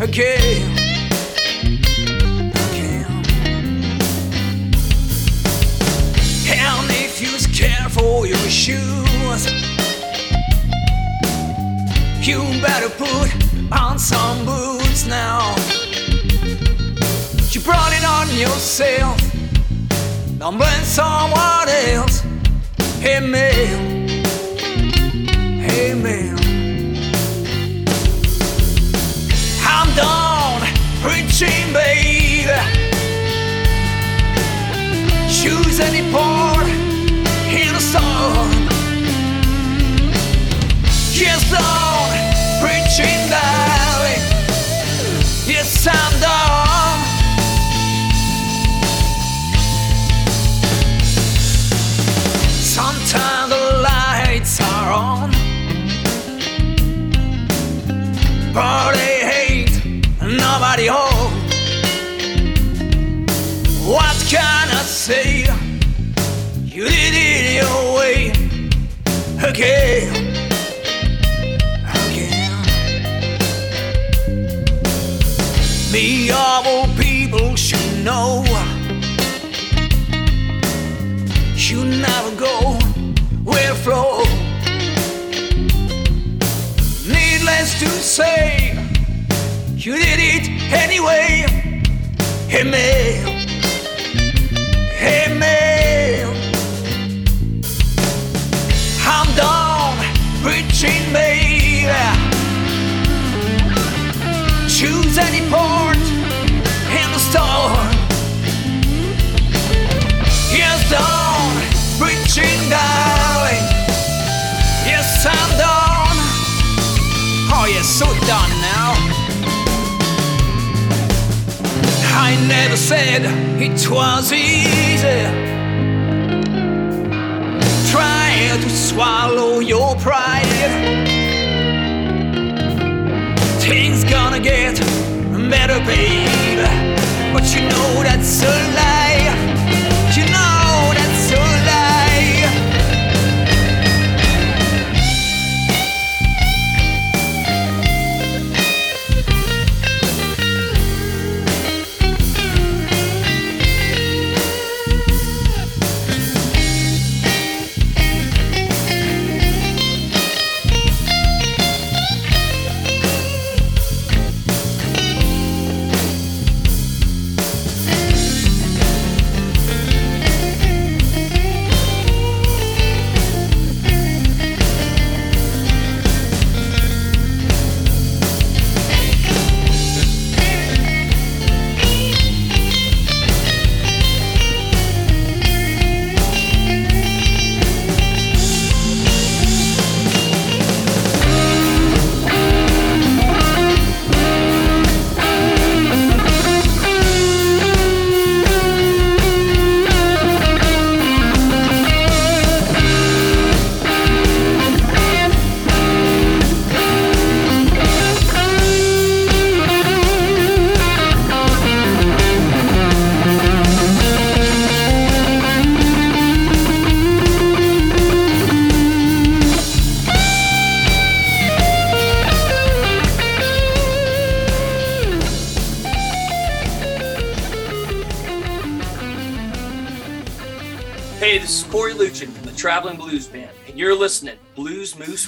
Again. Again. And if you're scared for your shoes, you better put on some boots now. You brought it on yourself. Don't blame someone else. Hey man, hey man. Preaching, baby. Choose any part in the storm. Yes, Lord, preaching darling. Yes, I'm done. Again again. Of all people should know. You never go where flow. Needless to say, you did it anyway. Hey man, hey man. Done preaching, baby. Choose any part in the storm. Yes, done preaching, darling. Yes, I'm done. Oh, yes, so done now. I never said it was easy swallow your pride. Things gonna get better, babe. But you know that's a lie.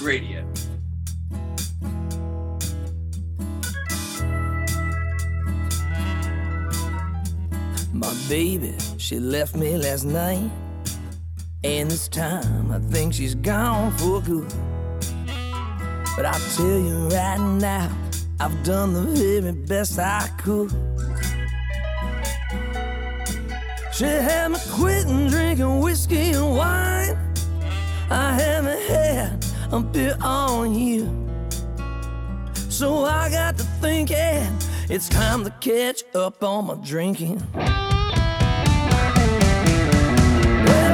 Radio. My baby, she left me last night. And this time I think she's gone for good. But I tell you right now, I've done the very best I could. She had me quitting drinking whiskey and wine. I haven't had appear on you, So I got to thinking it's time to catch up on my drinking. Well,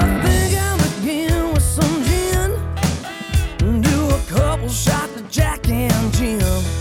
I think I'll begin with some gin, do a couple shots of Jack and Jim.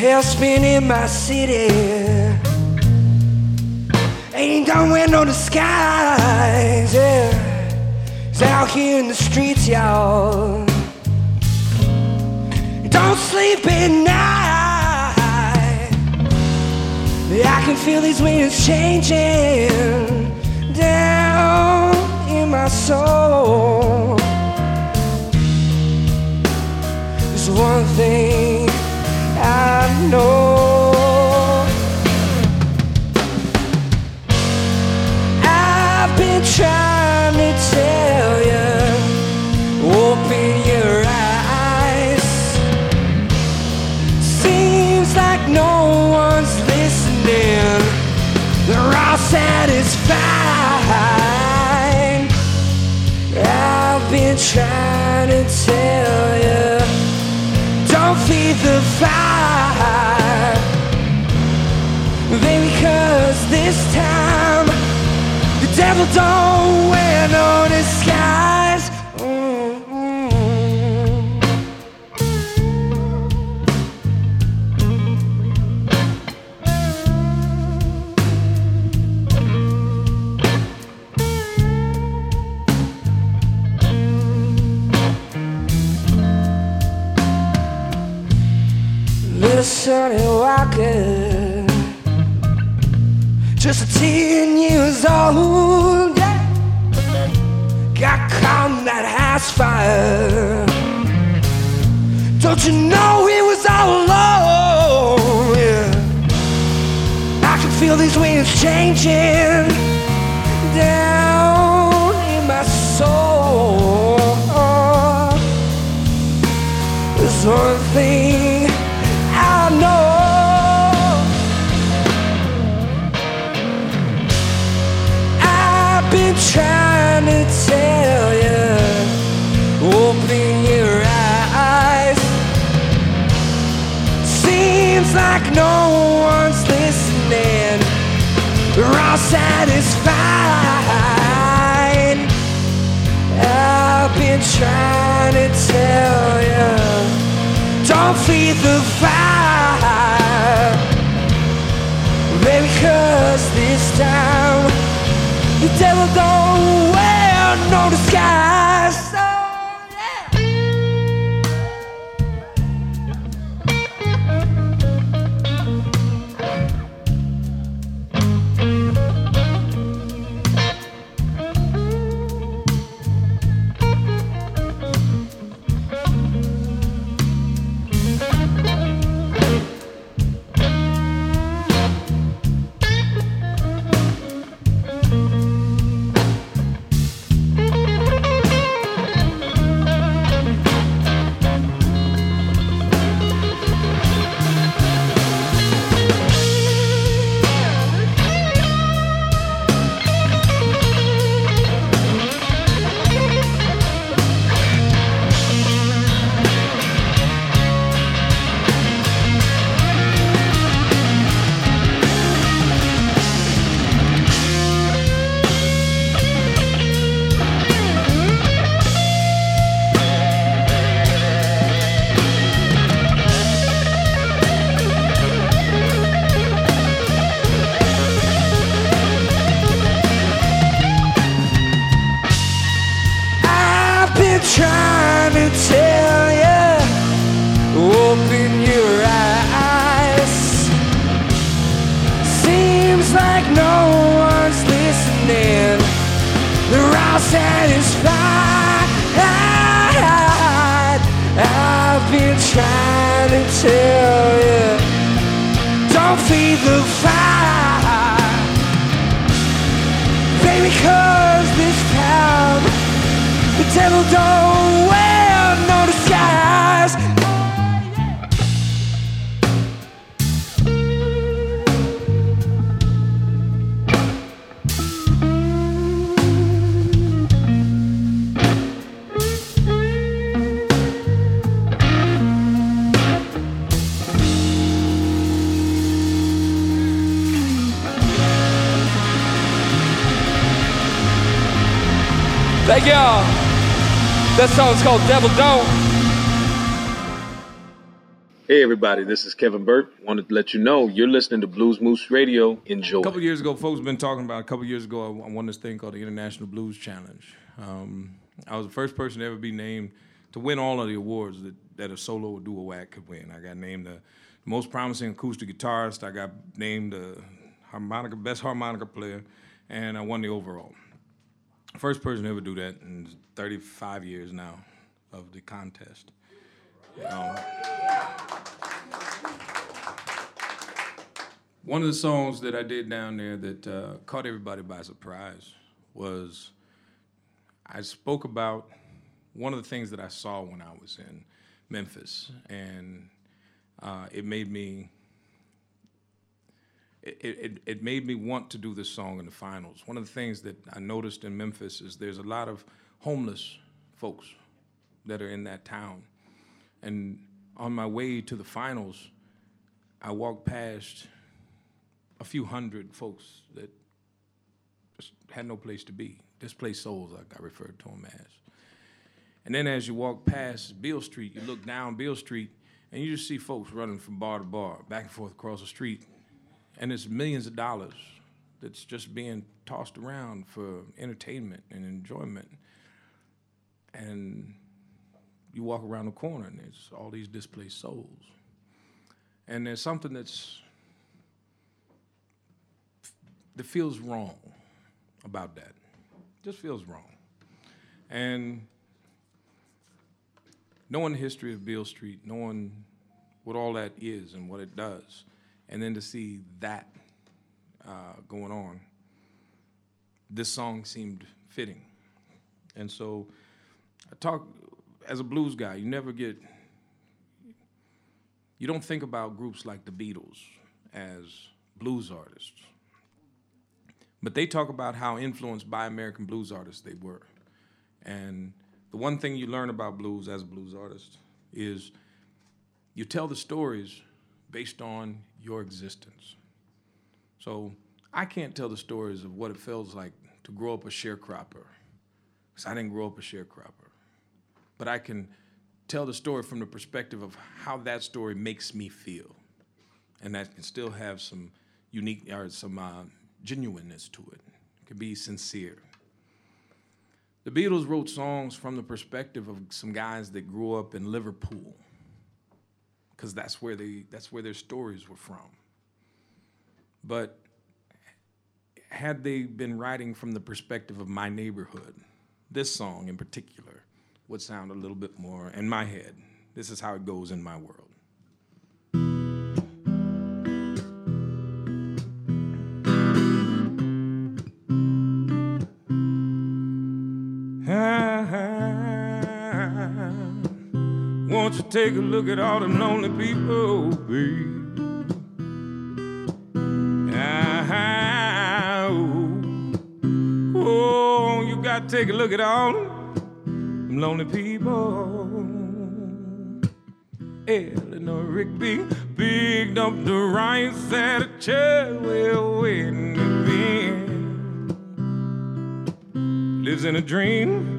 hell spinning my city. Ain't done with no disguise, yeah. It's out here in the streets, y'all. Don't sleep at night. I can feel these winds changing down in my soul. There's one thing I've been trying to tell you, open your eyes. Seems like no one's listening. They're all satisfied. I've been trying to tell you feed the fire this time. The devil don't wear no disguise. Just 10 years old, yeah. Got caught in that house fire. Don't you know he was all alone? Yeah. I can feel these winds changing down in my soul. There's one thing Seems like no one's listening. We're all satisfied. I've been trying to tell you, don't feed the fire. Baby, cause this time the devil don't wear no Thank y'all. That song's called Devil Don't. Hey everybody, this is Kevin Burt. Wanted to let you know you're listening to Blues Moose Radio. Enjoy. A couple years ago, folks have been talking about. A couple years ago, I won this thing called the International Blues Challenge. Um, I was the first person to ever be named to win all of the awards that, that a solo or duo act could win. I got named the most promising acoustic guitarist. I got named the harmonica best harmonica player, and I won the overall. First person to ever do that in 35 years now of the contest. Um, one of the songs that I did down there that uh, caught everybody by surprise was I spoke about one of the things that I saw when I was in Memphis, and uh, it made me it, it, it made me want to do this song in the finals. One of the things that I noticed in Memphis is there's a lot of homeless folks that are in that town. And on my way to the finals, I walked past a few hundred folks that just had no place to be. Displaced souls, like I referred to them as. And then as you walk past Beale Street, you look down Beale Street, and you just see folks running from bar to bar, back and forth across the street. And it's millions of dollars that's just being tossed around for entertainment and enjoyment. And you walk around the corner, and there's all these displaced souls. And there's something that's that feels wrong about that. Just feels wrong. And knowing the history of Beale Street, knowing what all that is and what it does, and then to see that uh, going on, this song seemed fitting. And so I talk as a blues guy, you never get you don't think about groups like the Beatles as blues artists. But they talk about how influenced by American blues artists they were. And the one thing you learn about blues as a blues artist is you tell the stories based on your existence. So I can't tell the stories of what it feels like to grow up a sharecropper, because I didn't grow up a sharecropper. But I can tell the story from the perspective of how that story makes me feel. And that can still have some unique or some uh, genuineness to it. It can be sincere. The Beatles wrote songs from the perspective of some guys that grew up in Liverpool, because that's where they that's where their stories were from. But had they been writing from the perspective of my neighborhood, this song in particular would sound a little bit more in my head. This is how it goes in my world. Take a look at all the lonely people, babe? Ah, oh, oh, you got to take a look at all them lonely people. Eleanor Rigby picked up the rice at a Chadwell wedding event. Lives in a dream,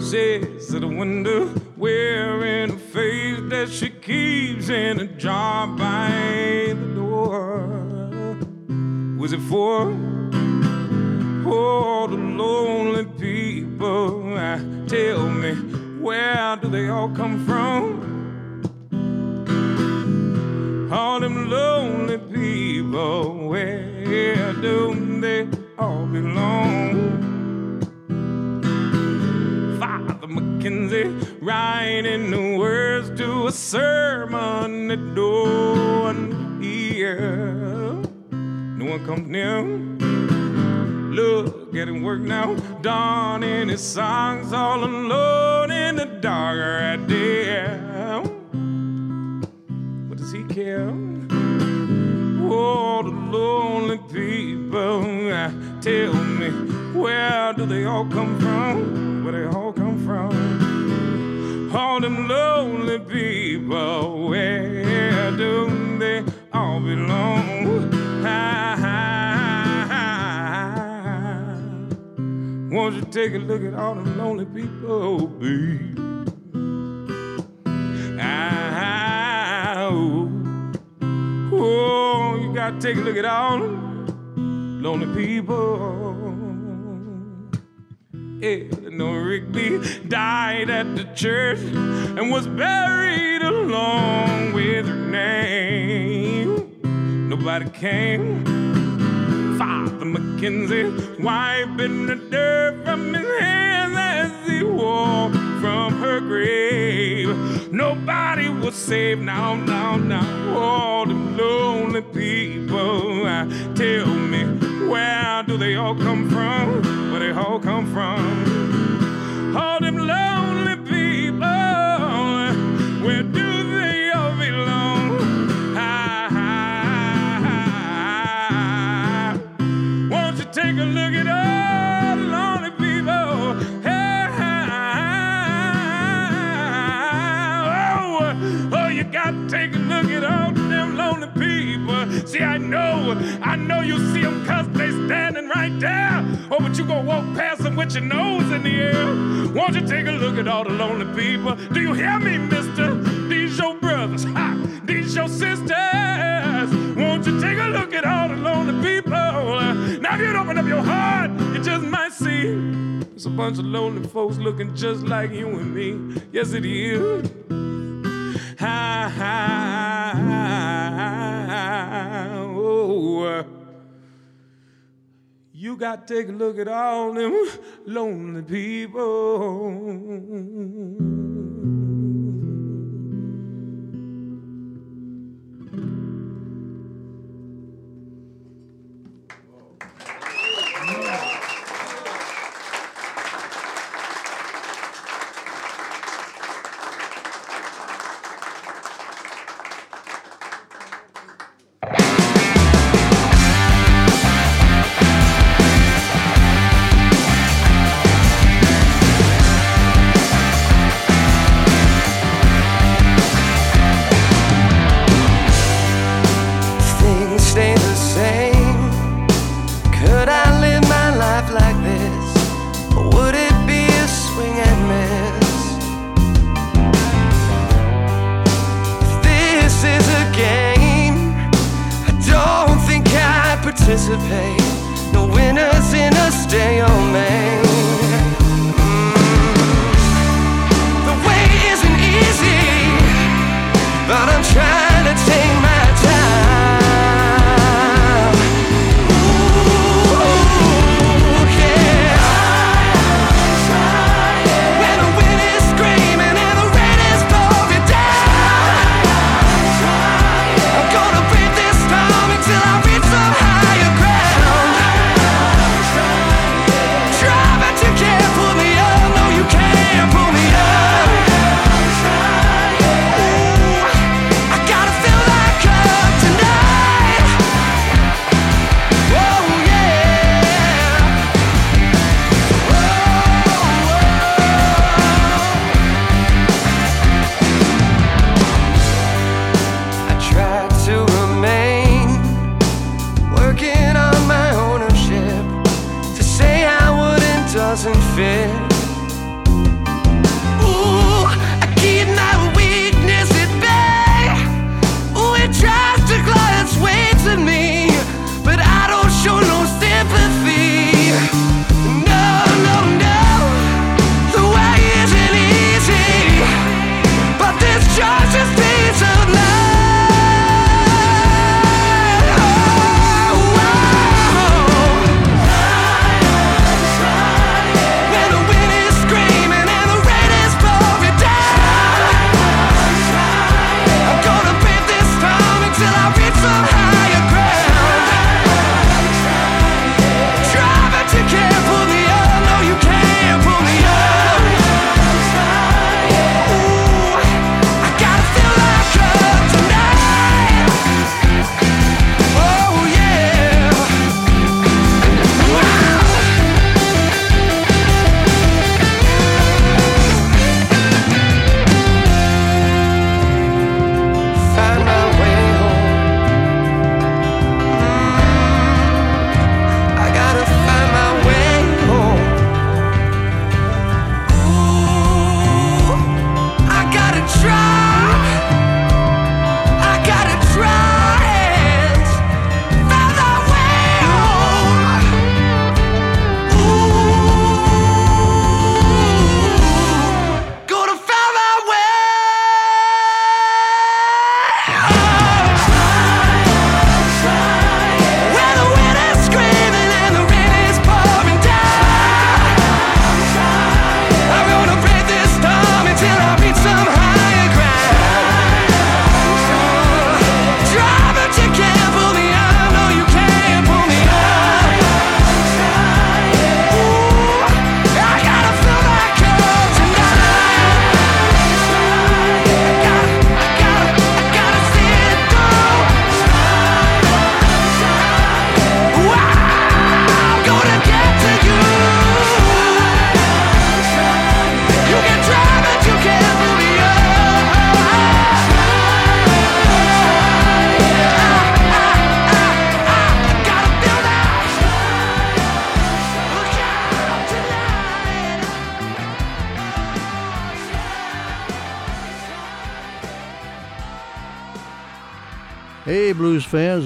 sits at a window, wearing a face that she keeps in a jar by the door. Was it for all the lonely people? Uh, tell me, where do they all come from? All them lonely people, where do they all belong? Father McKenzie writing the words to a sermon that no one hear. No one comes near. Look him work now, donning his songs all alone in the dark right there. What does he care? Oh, the lonely people. uh, Tell me, where do they all come from? Where they all come from? All them lonely people, where do they all belong? Won't you take a look at all them lonely people? Ah, oh. Oh, you gotta take a look at all them lonely people. Eleanor Rigby died at the church and was buried along with her name. Nobody came. Father McKenzie wiping the dirt from his hands as he walked from her grave. Nobody was saved now, now, now. All the lonely people. Tell me, where do they all come from? Where they all come from? All them lonely know, I know you see them cause they standing right there. Oh, but you gonna walk past them with your nose in the air. Won't you take a look at all the lonely people? Do you hear me, mister? These your brothers, ha! These your sisters. Won't you take a look at all the lonely people? Now, if you'd open up your heart, you just might see it's a bunch of lonely folks looking just like you and me. Yes, it is. Ha ha ha. Uh, you got to take a look at all them lonely people.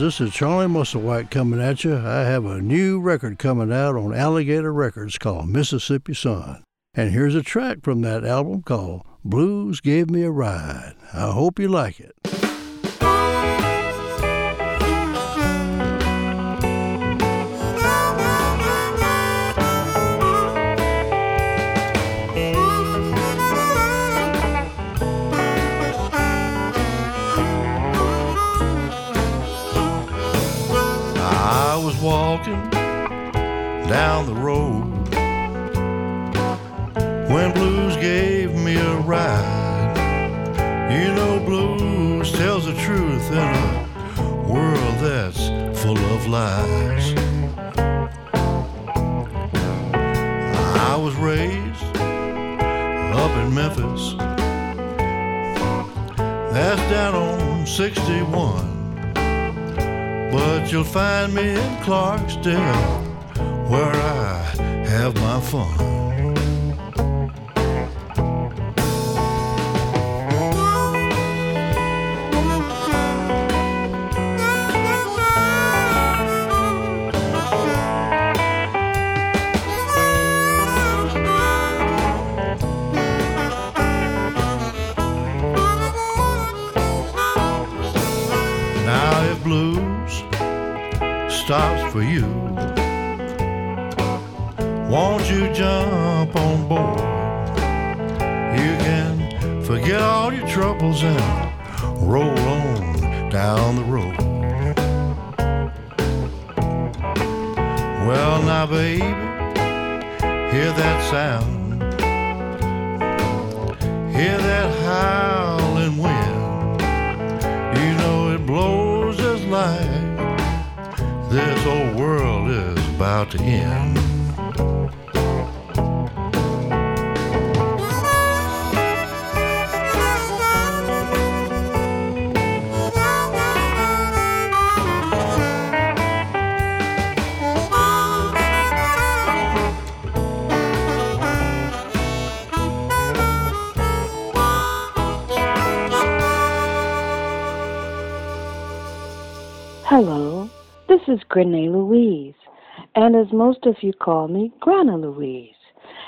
This is Charlie Musselwhite coming at you. I have a new record coming out on Alligator Records called Mississippi Son. And here's a track from that album called Blues Gave Me a Ride. I hope you like it. Down the road. When blues gave me a ride, you know blues tells the truth in a world that's full of lies. I was raised up in Memphis. That's down on 61. But you'll find me in Clarksdale where I have my fun. For you, you jump on board? You can forget all your troubles and roll on down the road. Well, now, baby, hear that sound. Hear that howling wind. You know it blows just like this old world is about to end. Grenée Louise, and as most of you call me, Grana Louise.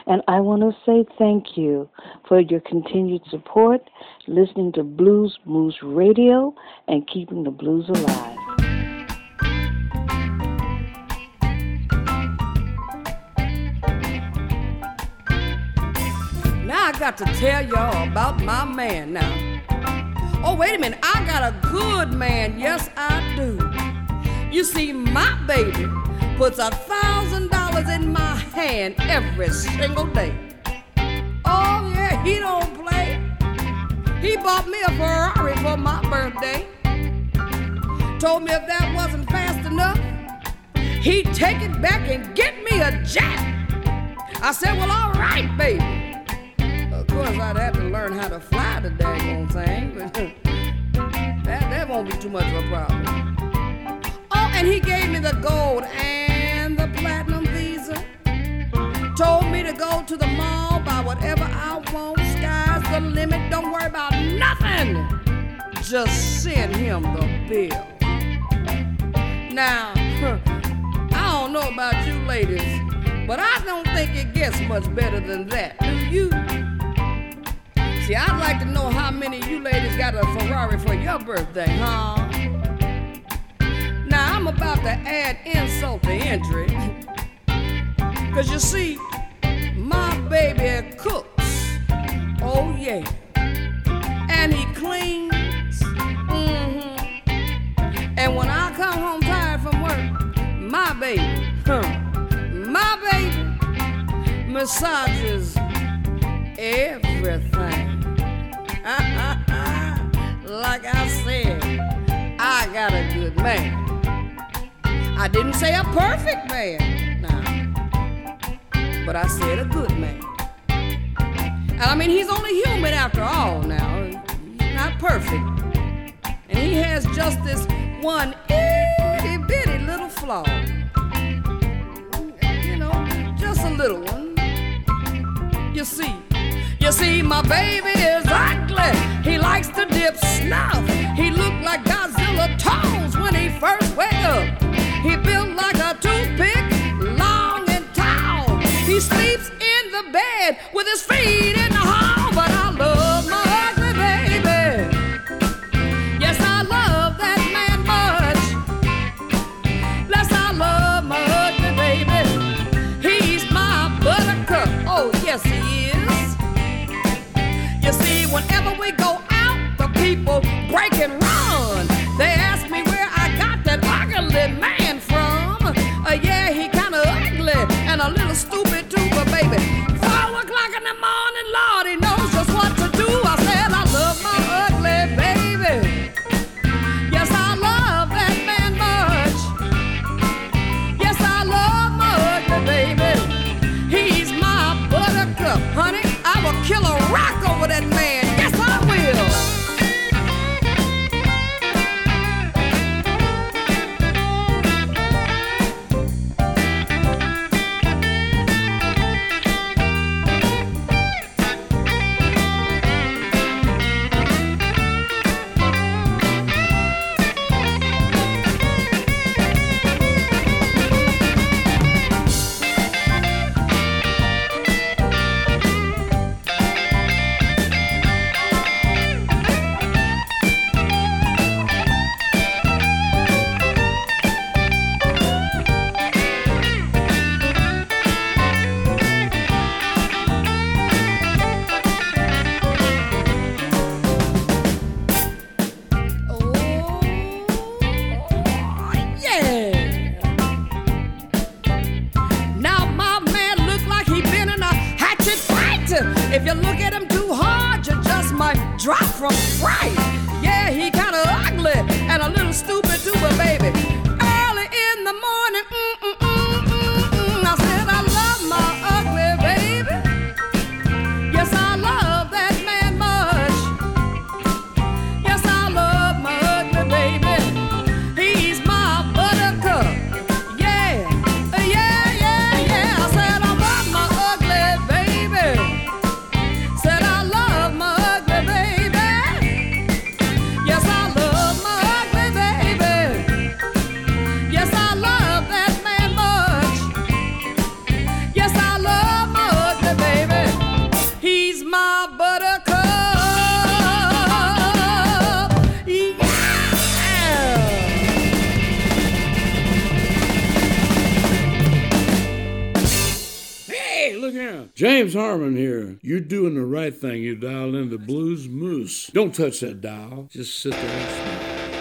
And I want to say thank you for your continued support, listening to Blues Moose Radio, and keeping the blues alive. Now I got to tell y'all about my man now. Oh, wait a minute. I got a good man. Yes, I do. You see, my baby puts a thousand dollars in my hand every single day. Oh, yeah, he don't play. He bought me a Ferrari for my birthday. Told me if that wasn't fast enough, he'd take it back and get me a jet. I said, well, all right, baby. Of course, I'd have to learn how to fly the daggone thing, but that, that won't be too much of a problem. And he gave me the gold and the platinum visa. Told me to go to the mall, buy whatever I want. Sky's the limit, don't worry about nothing. Just send him the bill. Now, I don't know about you ladies, but I don't think it gets much better than that. Do you? See, I'd like to know how many of you ladies got a Ferrari for your birthday, huh? I'm about to add insult to injury. Cause you see, my baby cooks. Oh, yeah. And he cleans. Mm-hmm. And when I come home tired from work, my baby, huh, my baby massages everything. like I said, I got a good man. I didn't say a perfect man, nah, but I said a good man. And I mean, he's only human after all now. He's not perfect. And he has just this one itty bitty little flaw. You know, just a little one. You see, you see, my baby is ugly. He likes to dip snuff. He looked like Godzilla toes when he first wake up. He built like a toothpick, long and tall. He sleeps in the bed with his feet in dial into Blues Moose. Don't touch that dial. Just sit there and smile.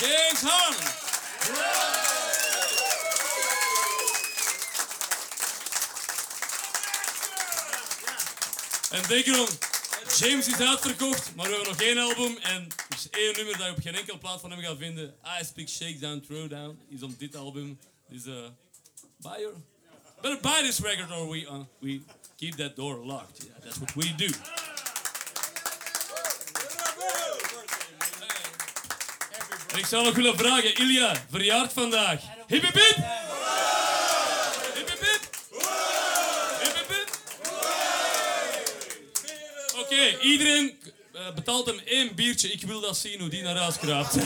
James Harmon. En denk erom, James is uitverkocht, maar we hebben nog één album en er is één nummer dat je op geen enkele plaat van hem gaat vinden. I Speak Shakedown Throwdown is op dit album. Dus uh, buy better buy this record or we, uh, we keep that door locked. Yeah, that's what we do. En ik zou nog willen vragen, Ilja, verjaard vandaag. Hip hip hip! Hip hip hip! Hip hip hip! Oké, iedereen eh, betaalt hem één biertje. Ik wil dat zien hoe die naar huis kraapt.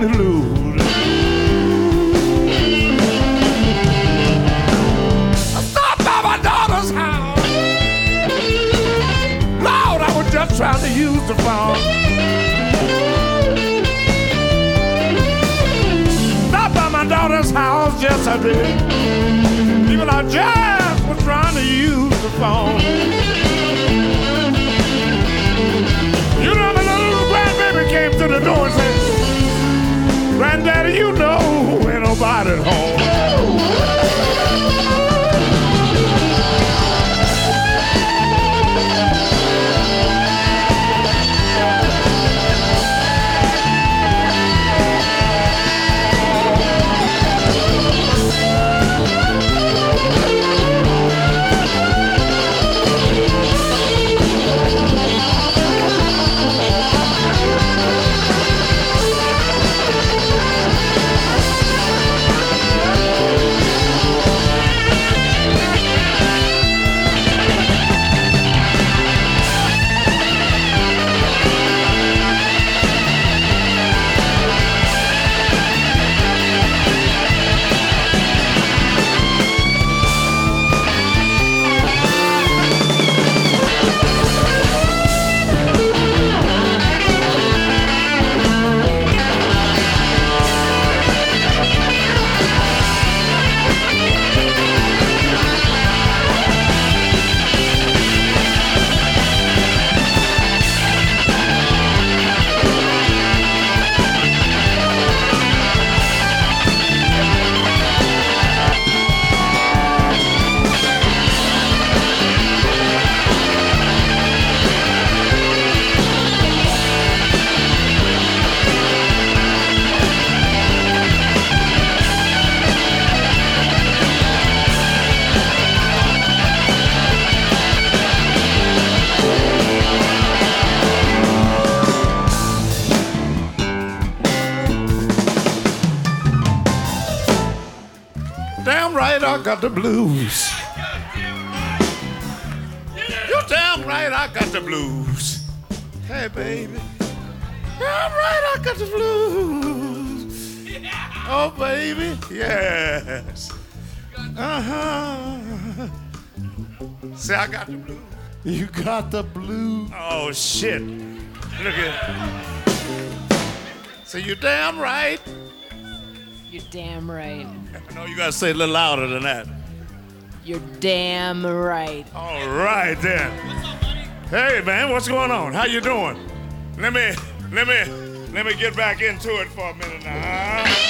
Stop by my daughter's house. Lord, I was just trying to use the phone. Stop by my daughter's house, I I just was trying to use the phone. You know, my little grandbaby came to the door and said, Granddaddy, you know ain't nobody home. Blues. Hey, baby. Damn right I got the blues. Oh, baby. Yes. Uh huh. See, I got the blues. You got the blues. Oh, shit. Look at See, you're damn right. You're damn right. No, you gotta say it a little louder than that. You're damn right. All right then. Hey man, what's going on? How you doing? Let me, let me, Let me get back into it for a minute now.